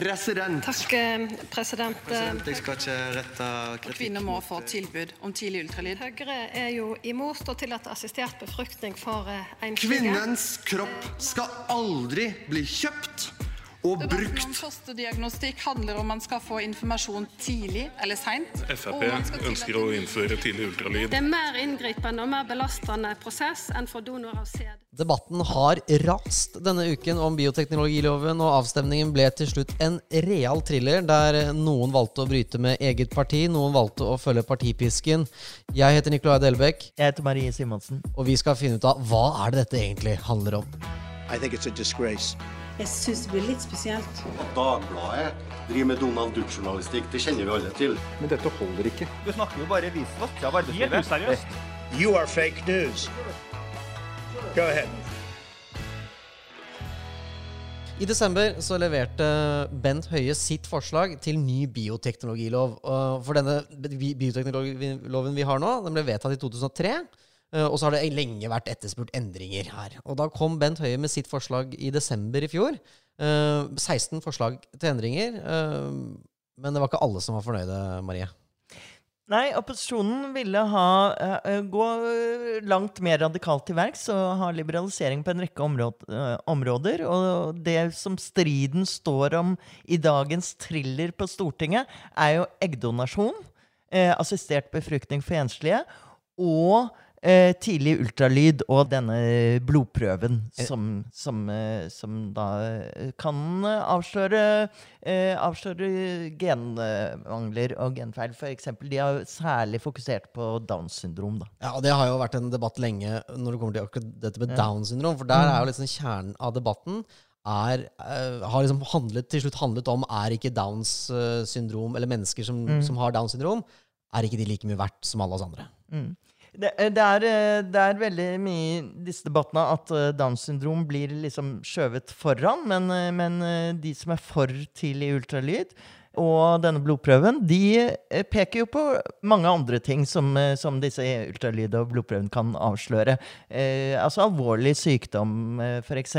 President! Takk, eh, president. President, Jeg skal ikke rette kritikk Kvinner må få eh, tilbud om tidlig ultralyd. Høyre er jo imot å tillate assistert befruktning for eh, enslige. Kvinnens kropp skal aldri bli kjøpt og brukt. fosterdiagnostikk handler om man skal få informasjon tidlig eller seint. Frp ønsker å innføre tidlig ultralyd. Det er mer inngripende og mer belastende prosess enn for donor av sæd. Debatten har rast denne uken om bioteknologiloven, og avstemningen ble til slutt en real thriller, der noen valgte å bryte med eget parti, noen valgte å følge partipisken. Jeg heter Nicolai Delbekk, Jeg heter Marie Simonsen. og vi skal finne ut av hva er det dette egentlig handler om. I think it's a disgrace. Jeg syns det blir litt spesielt. At Dagbladet driver med Donald Duck-journalistikk, det kjenner vi alle til. Men dette holder ikke. Du snakker jo bare visvask av arbeidslivet. Helt useriøst. You are fake news. Go ahead. I desember så leverte Bent Høie sitt forslag til ny bioteknologilov. For denne bioteknologiloven vi har nå, den ble vedtatt i 2003. eh, Og så har det lenge vært etterspurt endringer her. Og da kom Bent Høie med sitt forslag i desember i fjor. Eh, 16 forslag til endringer. eh, Men det var ikke alle som var fornøyde, Marie. Nei, opposisjonen ville ha, eh, gå langt mer radikalt til verks og ha liberalisering på en rekke områd, eh, områder. Og det som striden står om i dagens thriller på Stortinget, er jo eggdonasjon, eh, assistert befruktning for enslige, og eh, tidlig ultralyd og denne blodprøven som, som, eh, som da eh, kan avsløre, eh, avsløre genmangler og genfeil. Eksempel, de har særlig fokusert på Downs syndrom. Da. Ja, Det har jo vært en debatt lenge når det kommer til akkurat dette med Downs syndrom. For der er jo liksom kjernen av debatten er, har liksom handlet, til slutt handlet om er ikke Downs syndrom, eller mennesker som, som har Downs syndrom, er ikke de like mye verdt som alle oss andre? Det, det, er, eh, det er veldig mye i disse debattene at eh, Downs syndrom blir liksom skjøvet foran, men, eh, men eh, de som er for tidlig ultralyd og denne blodprøven, de eh, peker jo på mange andre ting som, eh, som disse ultralyd og blodprøven kan avsløre. Eh, altså alvorlig sykdom, eh, f.eks.,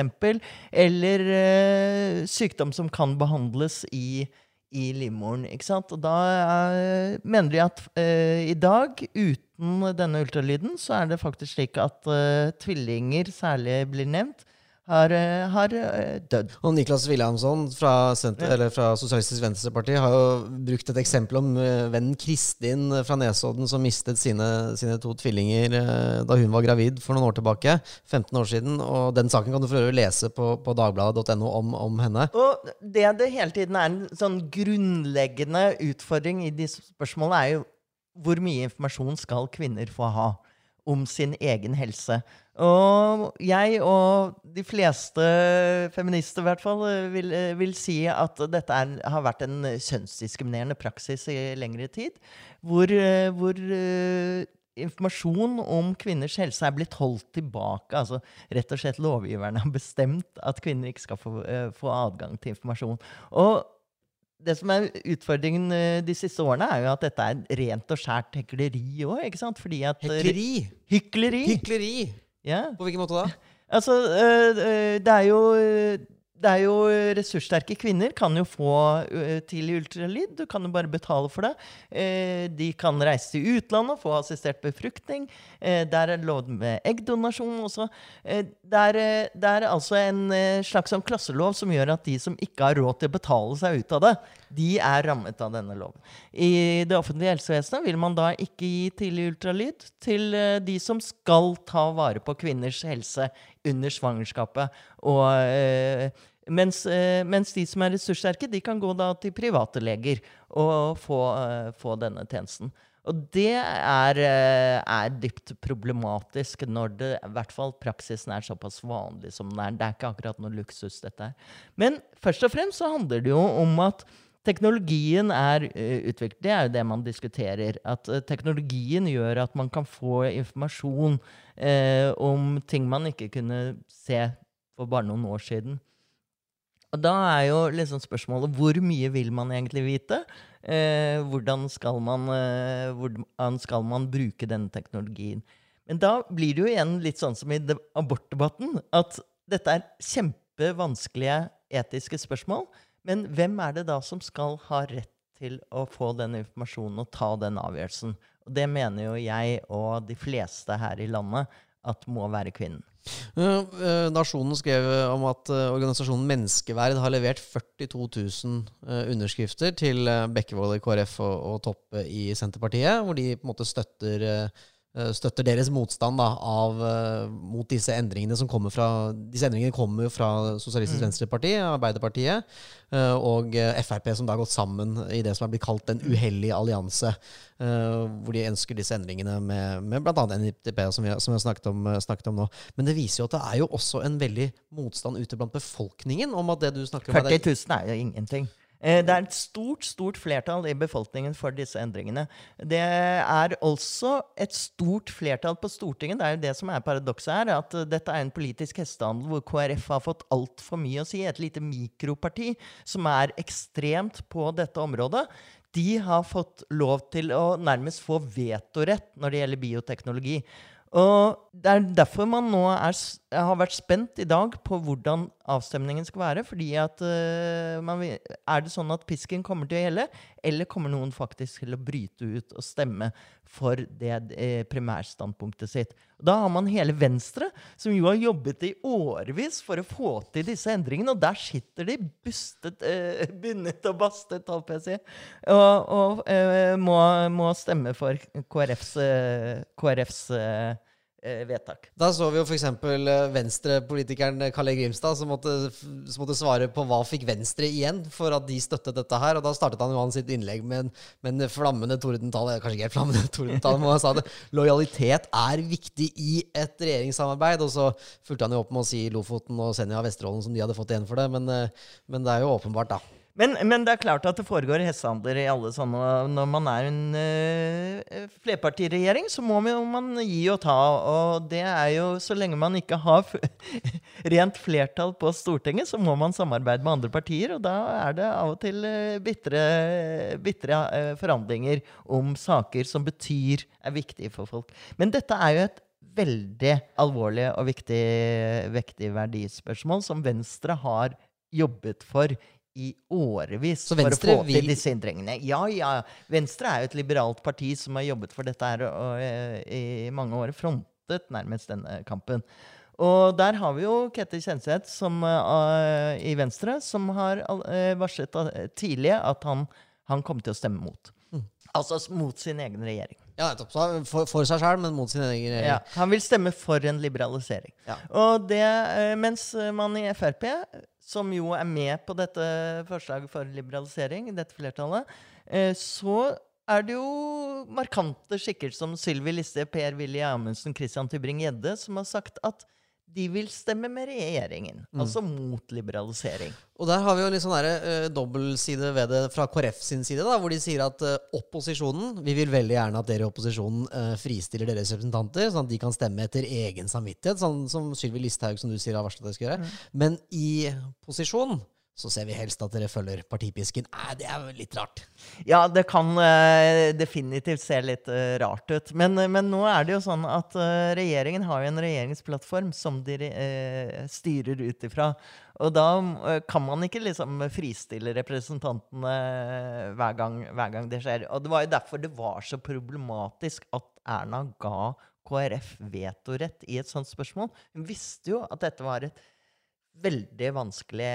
eller eh, sykdom som kan behandles i i livmoren. ikke sant? Og da er, mener de at eh, i dag, uten denne ultralyden, så er det faktisk slik at eh, tvillinger særlig blir nevnt, har, eh, har eh, dødd. Og Niklas Wilhelmsson fra, Senter, eller fra Sosialistisk Venstreparti har jo brukt et eksempel om eh, vennen Kristin fra Nesodden som mistet sine, sine to tvillinger da hun var gravid for noen år tilbake. 15 år siden. Og den saken kan du for øvrig lese på, på dagbladet.no om, om henne. Og det det hele tiden er en sånn grunnleggende utfordring i disse spørsmålene, er jo hvor mye informasjon skal kvinner få ha om sin egen helse? Og jeg og de fleste feminister i hvert fall vil, vil si at dette er, har vært en kjønnsdiskriminerende praksis i lengre tid. Hvor, hvor uh, informasjon om kvinners helse er blitt holdt tilbake. Altså rett og slett lovgiverne har bestemt at kvinner ikke skal få, uh, få adgang til informasjon. Og det som er utfordringen eh, de siste årene, er jo at dette er rent og skjært hekleri òg. Fordi at eh, Hykleri! Hykleri! Ja. På hvilken måte da? Altså, øh, øh, det er jo øh, det er jo Ressurssterke kvinner kan jo få øh, tidlig ultralyd. Du kan jo bare betale for det. Eh, de kan reise til utlandet og få assistert befruktning. Eh, der er det lov med eggdonasjon også. Eh, det, er, eh, det er altså en eh, slags sånn klasselov som gjør at de som ikke har råd til å betale seg ut av det, de er rammet av denne loven. I det offentlige helsevesenet vil man da ikke gi tidlig ultralyd til eh, de som skal ta vare på kvinners helse under svangerskapet. Og, eh, mens, eh, mens de som er ressurssterke, de kan gå da til private leger og få, eh, få denne tjenesten. Og det er, eh, er dypt problematisk når det, i hvert fall praksisen er såpass vanlig som den er. Det er ikke akkurat noe luksus, dette her. Men først og fremst så handler det jo om at Teknologien er uh, utviklet. Det er jo det man diskuterer. At uh, teknologien gjør at man kan få informasjon eh, om ting man ikke kunne se for bare noen år siden. Og da er jo liksom spørsmålet hvor mye vil man egentlig vite? hvordan, skal man, hvordan skal man bruke denne teknologien? Men da blir det jo igjen litt sånn som i abortdebatten, at dette er kjempevanskelige etiske spørsmål. Men hvem er det da som skal ha rett til å få den informasjonen og ta den avgjørelsen? Og det mener jo jeg og de fleste her i landet at må være kvinnen. Uh, uh, Nasjonen skrev om at uh, organisasjonen Menneskeverd har levert 42 000 underskrifter til Bekkevold i KrF og, og Toppe i Senterpartiet, hvor de på en måte støtter Eh, støtter deres motstand da, av, uh, mot disse endringene som kommer fra Disse endringene kommer jo fra Sosialistisk mm. Venstreparti, Arbeiderpartiet, uh, og Frp, som da har gått sammen i det som er blitt kalt Den uhellige allianse. hvor de ønsker disse endringene med, med bl.a. NIPTP, som vi, som vi har snakket om, snakket om, nå. Men det viser jo at det er jo også en veldig motstand ute blant befolkningen om at det du snakker om 40 000 er jo ingenting. Eh, det er et stort stort flertall i befolkningen for disse endringene. Det er også et stort flertall på Stortinget. Det er jo det som er paradokset her, at dette er en politisk hestehandel hvor KrF har fått altfor mye å si. Et lite mikroparti som er ekstremt på dette området. De har fått lov til å nærmest få vetorett når det gjelder bioteknologi. Og Det er derfor man nå er, har vært spent i dag på hvordan avstemningen skal være. fordi at uh, man, Er det sånn at pisken kommer til å gjelde, eller kommer noen faktisk til å bryte ut og stemme for det eh, primærstandpunktet sitt? Da har man hele Venstre, som jo har jobbet i årevis for å få til disse endringene. Og der sitter de bustet, uh, bundet og bastet, holdt jeg å si, og, og uh, må, må, stemme for KrFs, KrFs vedtak. Da så vi jo f.eks. Eh, venstrepolitikeren Kalle Grimstad som måtte, som måtte, svare på hva fikk Venstre igjen for at de støttet dette her. Og da startet han jo han sitt innlegg med en, med en flammende tordentale. Kanskje ikke helt flammende tordentale, men han sa det. Lojalitet er viktig i et regjeringssamarbeid. Og så fulgte han jo opp med å si Lofoten og Senja Vesterålen som de hadde fått igjen for det. Men, eh, men det er jo åpenbart, da. Men, men, det er klart at det foregår hestehandler i alle sånne Når man er en uh, flerpartiregjering, så må man gi og ta. Og det er jo Så lenge man ikke har rent flertall på Stortinget, så må man samarbeide med andre partier. Og da er det av og til uh, bitre uh, forhandlinger om saker som betyr er viktige for folk. Men dette er jo et veldig alvorlig og viktig, viktig verdispørsmål som Venstre har jobbet for i årevis for å få til disse endringene. Ja, ja. Venstre er jo et liberalt parti som har jobbet for dette her og, og, i mange år. Frontet nærmest denne kampen. Og der har vi jo Ketil Kjenseth uh, i Venstre, som har uh, varslet uh, tidlig at han, han kommer til å stemme mot. Mm. Altså mot sin egen regjering. Ja. For, for, seg sjøl, men mot sin egen regjering. Ja, han vil stemme for en liberalisering. Ja. Det, mens man i Frp som jo er med på dette forslaget for liberalisering, dette flertallet, eh, så er det jo markante skikker som Sylvi Listhaug, Per-Willy Amundsen, Christian Tybring-Gjedde, som har sagt at de vil stemme med regjeringen. Mm. Altså mot liberalisering. Og der har vi jo litt sånn uh, dobbeltside ved det fra KrF sin side, da, hvor de sier at uh, opposisjonen Vi vil veldig gjerne at dere i opposisjonen uh, fristiller deres representanter, sånn at de kan stemme etter egen samvittighet, sånn som Sylvi Listhaug, som du sier, har varslet at de skal gjøre. Mm. Men i posisjon så ser vi helst at dere følger partipisken. Nei, det er litt rart. Ja, det kan uh, definitivt se litt uh, rart ut. Men, uh, men, nå er det jo sånn at regjeringen har jo en regjeringsplattform som de styrer ut ifra. Og da kan man ikke liksom fristille representantene hver gang, hver gang det skjer. Og det var jo derfor det var så problematisk at Erna ga KrF vetorett i et sånt spørsmål. Hun visste jo at dette var et veldig vanskelig,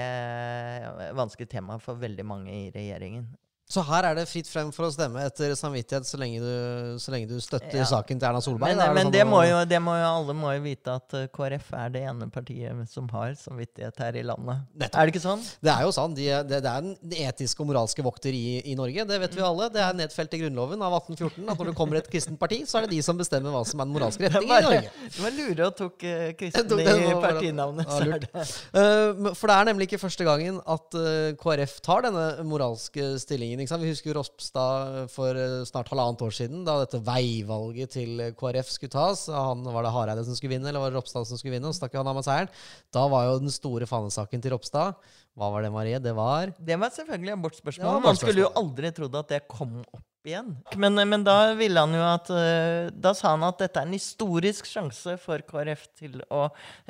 vanskelig tema for veldig mange i regjeringen. Så her er det fritt frem for å stemme etter samvittighet så lenge du, så lenge du støtter ja. saken til Erna Solberg? Men, det, men sånn det, må jo, det må jo, alle må jo vite at eh, KrF er det ene partiet som har samvittighet her i landet. Nettopp. Er det ikke sånn? Det er jo sånn. De, det, det, er den etiske og moralske vokter i, i, Norge. Det vet vi alle. Det er nedfelt i Grunnloven av 1814 at når det kommer et kristent parti, så er det de som bestemmer hva som er den moralske retning i Norge. Du var lure og tok uh, kristen i partinavnet. Ja, det. Uh, for det er nemlig ikke første gangen at uh, KrF tar denne moralske stillingen. Vi husker Ropstad for eh, snart halvannet år siden, da dette veivalget til KrF skulle tas. Han, var det Hareide som skulle vinne, eller var det Ropstad som skulle vinne? Og stakk han av med seieren. Da var jo den store fanesaken til Ropstad Hva var det, Marie? Det var Det var selvfølgelig abortspørsmål. Man skulle jo aldri trodd at det kom opp igjen. Men, men, da ville han jo at eh, Da sa han at dette er en historisk sjanse for KrF til å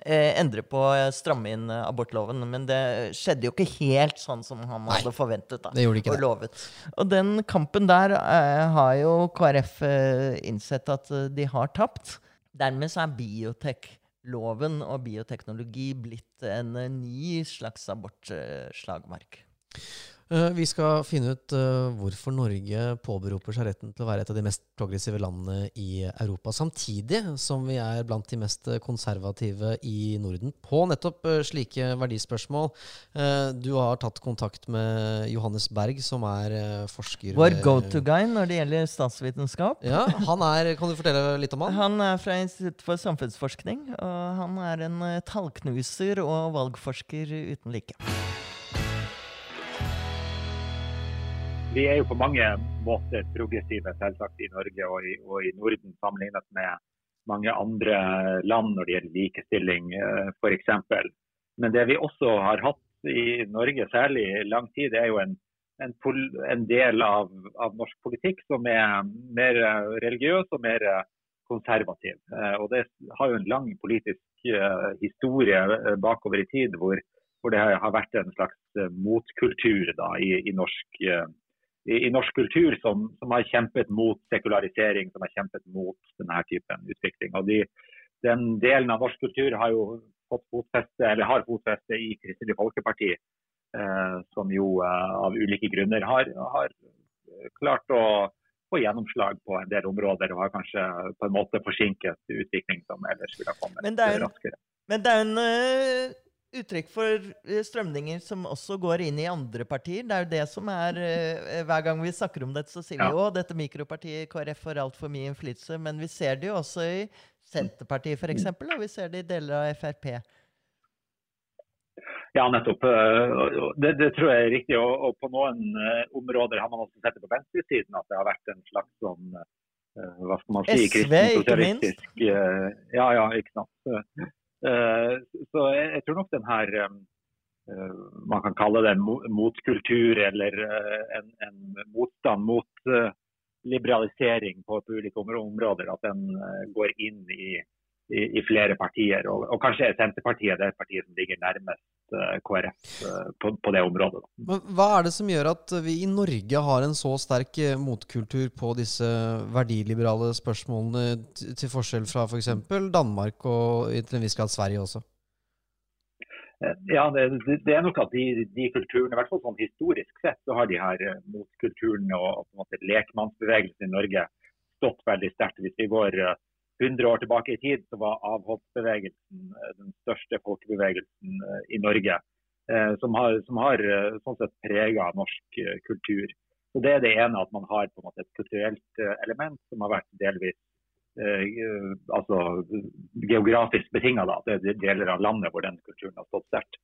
eh, endre på eh, stramme inn eh, abortloven. Men det skjedde jo ikke helt sånn som han Nei, hadde forventet da, det og lovet. Og den kampen der eh, har jo KrF eh, innsett at de har tapt. Dermed så er biotekloven og bioteknologi blitt en ny slags abortslagmark. Eh, vi skal finne ut uh, hvorfor Norge påberoper seg retten til å være et av de mest progressive landene i Europa, samtidig som vi er blant de mest konservative i Norden på nettopp uh, slike verdispørsmål. Du har tatt kontakt med Johannes Berg, som er forsker Vår go-to-guy når det gjelder statsvitenskap. Ja, han er, Kan du fortelle litt om han? Han er fra Institutt for samfunnsforskning, og han er en tallknuser og valgforsker uten like. Vi er jo på mange måter progressive selvsagt i Norge og i, og i Norden sammenlignet med mange andre land når det gjelder likestilling eh, f.eks. Men det vi også har hatt i Norge særlig i lang tid, er jo en, en, en del av, av, norsk politikk som er mer religiøs og mer konservativ. Eh, og Det har jo en lang politisk eh, historie bakover i tid hvor, hvor det har vært en slags motkultur da, i, i norsk i, i, norsk kultur som, som, har kjempet mot sekularisering, som har kjempet mot denne typen utvikling. Og de, Den delen av norsk kultur har jo fått fotfeste, eller har fotfeste i Kristelig Folkeparti, eh, som jo eh, av ulike grunner har, har, klart å få gjennomslag på en del områder, og har kanskje på en måte forsinket utvikling som ellers ville ha kommet men raskere. Men det er en uh uttrykk for eh, strømninger som også går inn i andre partier. Det er jo det som er uh, Hver gang vi snakker om dette, så sier vi jo dette mikropartiet KrF får altfor mye innflytelse. Men vi ser det jo også i Senterpartiet, f.eks., og vi ser det i deler av Frp. Ja, nettopp. Det, det, tror jeg er riktig. Og, og, på noen områder har man også sett det på venstresiden at det har vært en slags sånn hva skal man si, SV, ikke minst? Ja, ja, ikke sant. Eh, så jeg, tror nok den her eh, man kan kalle det en motkultur eller eh, en, en motstand mot liberalisering på, ulike områder. At den går inn i, i, i flere partier. Og, og, kanskje er Senterpartiet det partiet som ligger nærmest KrF på, på, det området. Men hva er det som gjør at vi i Norge har en så sterk motkultur på disse verdiliberale spørsmålene, til forskjell fra f.eks. For Danmark og til en viss grad Sverige også? Ja, det, det, er nok at de, de, kulturene, i hvert fall sånn historisk sett, så har de her motkulturene og, og lekmannsbevegelsen i Norge stått veldig sterkt. Hvis vi går 100 år tilbake i tid så var avholdsbevegelsen eh, den største folkebevegelsen eh, i Norge. Eh, som har, som har sånn sett prega norsk kultur. Så Det er det ene, at man har på en måte et kulturelt element som har vært delvis eh, altså geografisk betinga. Det er deler av landet hvor den kulturen har stått sterkt.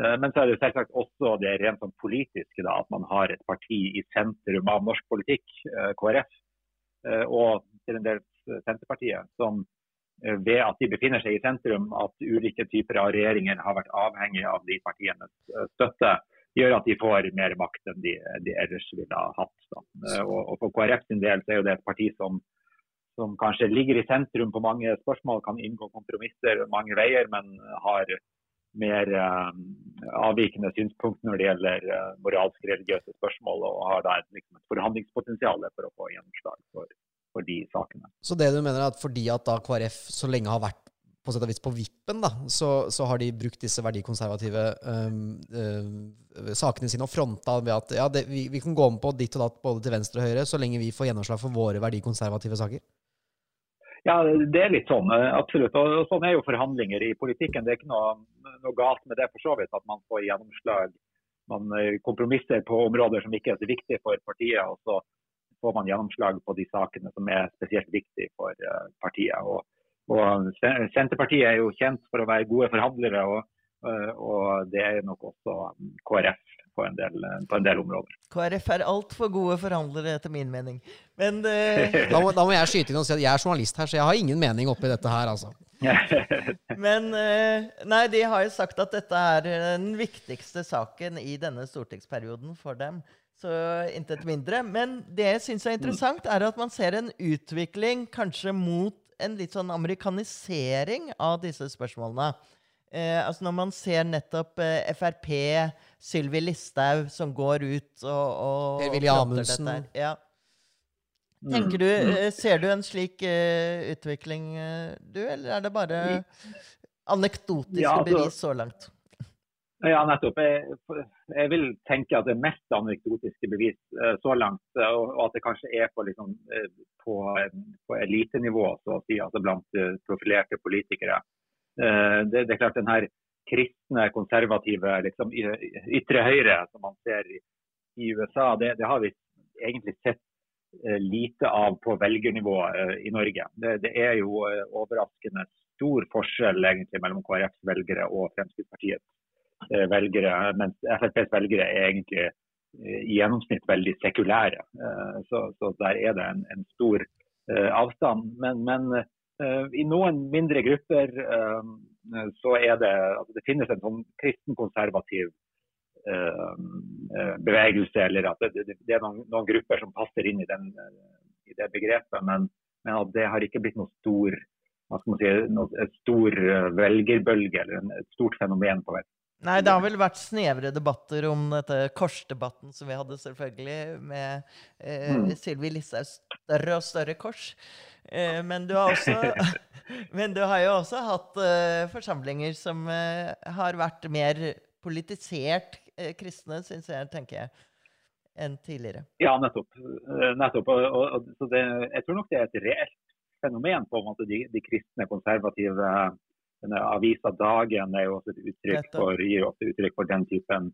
Eh, men så er det selvsagt også det rent sånn politiske, da, at man har et parti i sentrum av norsk politikk, eh, KrF. og til en del Senterpartiet, som eh, ved at de befinner seg i sentrum, at ulike typer av regjeringer har vært avhengig av de partienes eh, støtte, gjør at de får mer makt enn de, de ellers ville ha hatt. Eh, og, og, For KrF sin del så er det et parti som, som kanskje ligger i sentrum på mange spørsmål, kan inngå kompromisser mange veier, men har mer uh, avvikende synspunkt når det gjelder uh, moralske religiøse spørsmål, og har da liksom, et forhandlingspotensial for å få gjennomslag for, for de sakene. Så det du mener er at fordi at da KrF så lenge har vært på sett og vis på vippen, da, så, så har de brukt disse verdikonservative um, uh, sakene sine og fronta ved at ja, det, vi, vi, kan gå med på ditt og datt både til venstre og høyre, så lenge vi får gjennomslag for våre verdikonservative saker? Ja, det er litt sånn. Eh, absolutt. Og sånn er jo forhandlinger i politikken. Det er ikke noe, noe galt med det for så vidt, at man får gjennomslag. Man eh, kompromisser på områder som ikke er så viktige for partiet. og så får man gjennomslag på de sakene som er spesielt viktige for eh, partiet. Og, og Senterpartiet er jo kjent for å være gode forhandlere. og Og det er nok også KrF på en del, på en del områder. KrF er altfor gode forhandlere, etter min mening. Men uh... da, må, da, må, jeg skyte inn og si at jeg er journalist her, så jeg har ingen mening oppi dette her, altså. Men uh, Nei, de har jo sagt at dette er den viktigste saken i denne stortingsperioden for dem. Så intet mindre. Men det jeg syns er interessant, er at man ser en utvikling kanskje mot en litt sånn amerikanisering av disse spørsmålene. Eh, altså Når man ser nettopp eh, Frp, Sylvi Listhaug, som går ut og, og Per-Willy Amundsen. Ja. Tenker du, mm. eh, Ser du en slik uh, utvikling, uh, du, eller er det bare anekdotiske ja, altså, bevis så langt? Ja, nettopp. Jeg, jeg, vil tenke at det mest anekdotiske bevis uh, så langt, og, og, at det kanskje er på, liksom, på, på elitenivå, så å si, altså blant profilerte politikere. Eh, det, det, er klart den her kristne, konservative liksom, ytre høyre som man ser i, i USA, det, det, har vi egentlig sett eh, lite av på velgernivå eh, i Norge. Det, det, er jo overraskende stor forskjell egentlig mellom KrFs velgere og Fremskrittspartiets velgere, mens FrPs velgere er egentlig i gjennomsnitt veldig sekulære. Så, så der er det en, en stor avstand. Men, men Eh, I noen mindre grupper eh, så er det altså Det finnes en sånn kristen-konservativ eh, bevegelse, eller at det, det er noen, noen, grupper som passer inn i, den, i det begrepet. Men, men, at det har ikke blitt noe stor, hva skal man si, noe, stor velgerbølge eller et stort fenomen på vei. Nei, det har vel vært snevre debatter om dette korsdebatten som vi hadde, selvfølgelig, med eh, mm. Sylvi Listhaugs større og større kors. Eh, men, du også, men, du har jo også hatt eh, forsamlinger som eh, har vært mer politisert uh, kristne, syns jeg, tenker jeg, enn tidligere. Ja, nettopp. nettopp. Og, og, det, jeg tror nok det er et reelt fenomen på en måte de, de kristne, konservative Avisa Dagen er jo også et uttrykk for, gir også uttrykk for den typen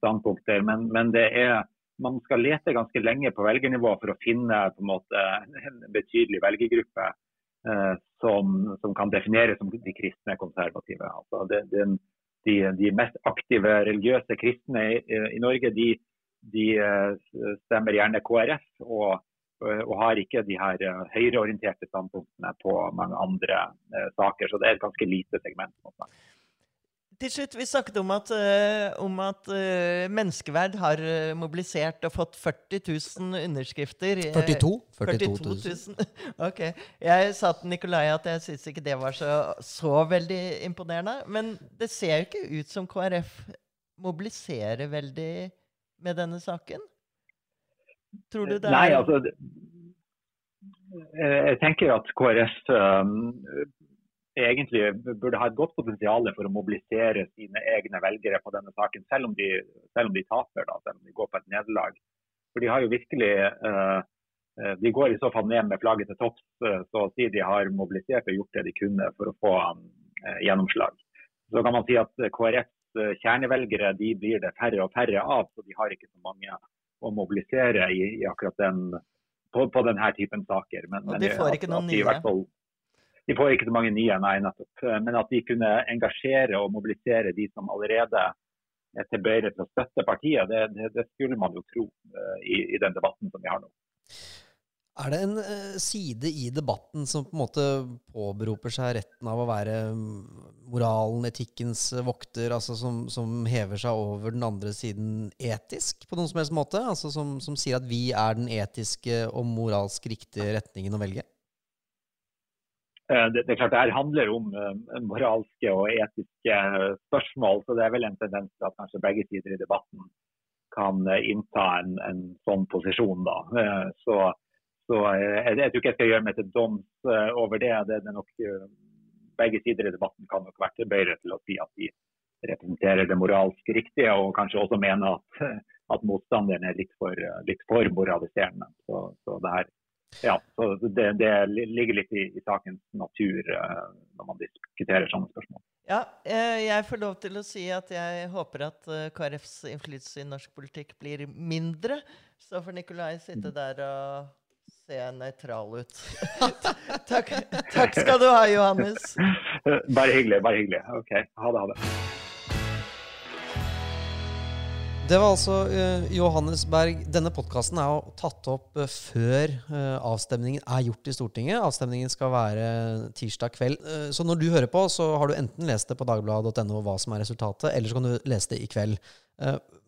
standpunkter. Men, men det er man skal lete ganske lenge på velgernivå for å finne på en, måte, en betydelig velgergruppe eh, som, som, kan defineres som de kristne konservative. Altså det, det, de, de, mest aktive religiøse kristne i, i Norge de, de, eh, stemmer gjerne KrF og, og, har ikke de her eh, høyreorienterte standpunktene på mange andre eh, saker. Så det er et ganske lite segment. Til slutt, Vi snakket om at, om at Menneskeverd har mobilisert og fått 40 000 underskrifter. 42? 42 000. ok. Jeg sa til Nikolai at jeg syns ikke det var så, så, veldig imponerende. Men det ser jo ikke ut som KrF mobiliserer veldig med denne saken? Tror du det er Nei, altså Jeg tenker at KrF um, egentlig burde ha et godt potensial for å mobilisere sine egne velgere på denne saken, selv om de, selv om de taper, da, selv om de går på et nederlag. For de har jo virkelig uh, De går i så fall ned med flagget til topps, så å si. De har mobilisert og gjort det de kunne for å få um, gjennomslag. Så kan man si at KrFs kjernevelgere de blir det færre og færre av, så de har ikke så mange å mobilisere i, i akkurat den, på, på denne typen saker. Men, og de får ikke noen nye? De får ikke så mange nye, nei, nettopp. Men at de kunne engasjere og mobilisere de som allerede er tilbøyelige til å støtte partiet, det, det, det, skulle man jo tro uh, i, i, den debatten som vi har nå. Er det en uh, side i debatten som på en måte påberoper seg retten av å være moralen, etikkens vokter, altså som, som, hever seg over den andre siden etisk på noen som helst måte? Altså som, som sier at vi er den etiske og moralsk riktige retningen å velge? Eh, det, det, er klart det her handler om moralske og etiske spørsmål, så det er vel en tendens til at kanskje begge sider i debatten kan innta en, en, sånn posisjon. da. Så, så jeg, jeg, tror ikke jeg skal gjøre meg til doms over det. det, det nok, begge sider i debatten kan nok være tilbøyelige til å si at de representerer det moralsk riktige, og kanskje også mene at, at motstanderen er litt for, litt for moraliserende. Så, så det her ja, så det, det, ligger litt i, i sakens natur når man diskuterer sånne spørsmål. Ja, eh, jeg får lov til å si at jeg håper at KrFs innflytelse i norsk politikk blir mindre. Så får Nikolai sitte mm. der og Se nøytral ut. takk, takk skal du ha, Johannes. Bare hyggelig. Bare hyggelig. OK. Ha det. Ha det. Det var altså uh, Johannes Berg. Denne podkasten er jo tatt opp uh, før uh, avstemningen er gjort i Stortinget. Avstemningen skal være tirsdag kveld. så når du hører på, så har du enten lest det på dagbladet.no hva som er resultatet, eller så kan du lese det i kveld.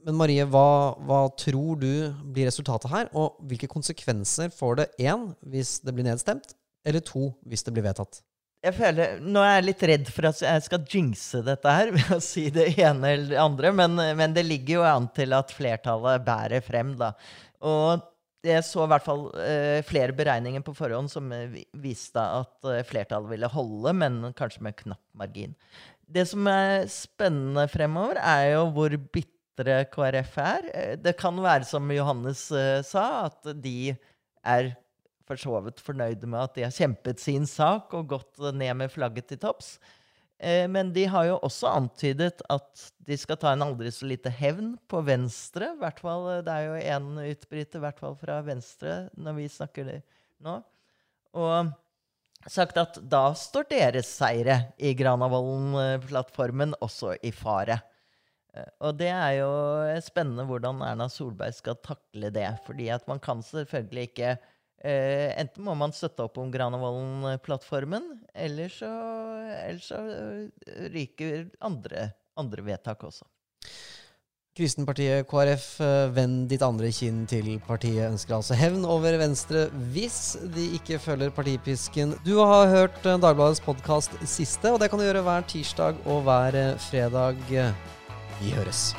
Men Marie, hva, hva, tror du blir resultatet her? Og hvilke konsekvenser får det én hvis det blir nedstemt, eller to hvis det blir vedtatt? jeg føler, Nå er jeg litt redd for at jeg skal jinxe dette her ved å si det ene eller det andre, men, men det ligger jo an til at flertallet bærer frem, da. Og jeg så i hvert fall uh, flere beregninger på forhånd som viste at uh, flertallet ville holde, men kanskje med knapp margin. Det som er spennende fremover, er jo hvor bitre KrF er. Eh, det kan være som Johannes uh, sa, at de er for så vidt fornøyde med at de har kjempet sin sak og gått ned med flagget til topps. Uh, men de har jo også antydet at de skal ta en aldri så lite hevn på Venstre. Hvert fall, det er jo én utbryter, i hvert fall fra Venstre, når vi snakker det nå. Og sagt at da står deres seire i Granavolden-plattformen også i fare. Eh, og det er jo spennende hvordan Erna Solberg skal takle det. fordi at man kan selvfølgelig ikke Eh, enten må man støtte opp om Granavolden-plattformen, eller eller så eh, ryker andre, andre vedtak også. Kristenpartiet KrF, eh, vend ditt andre kinn til partiet, ønsker altså hevn over Venstre hvis de ikke følger partipisken. Du har hørt Dagbladets podkast siste, og det kan du gjøre hver tirsdag og hver fredag. Vi høres.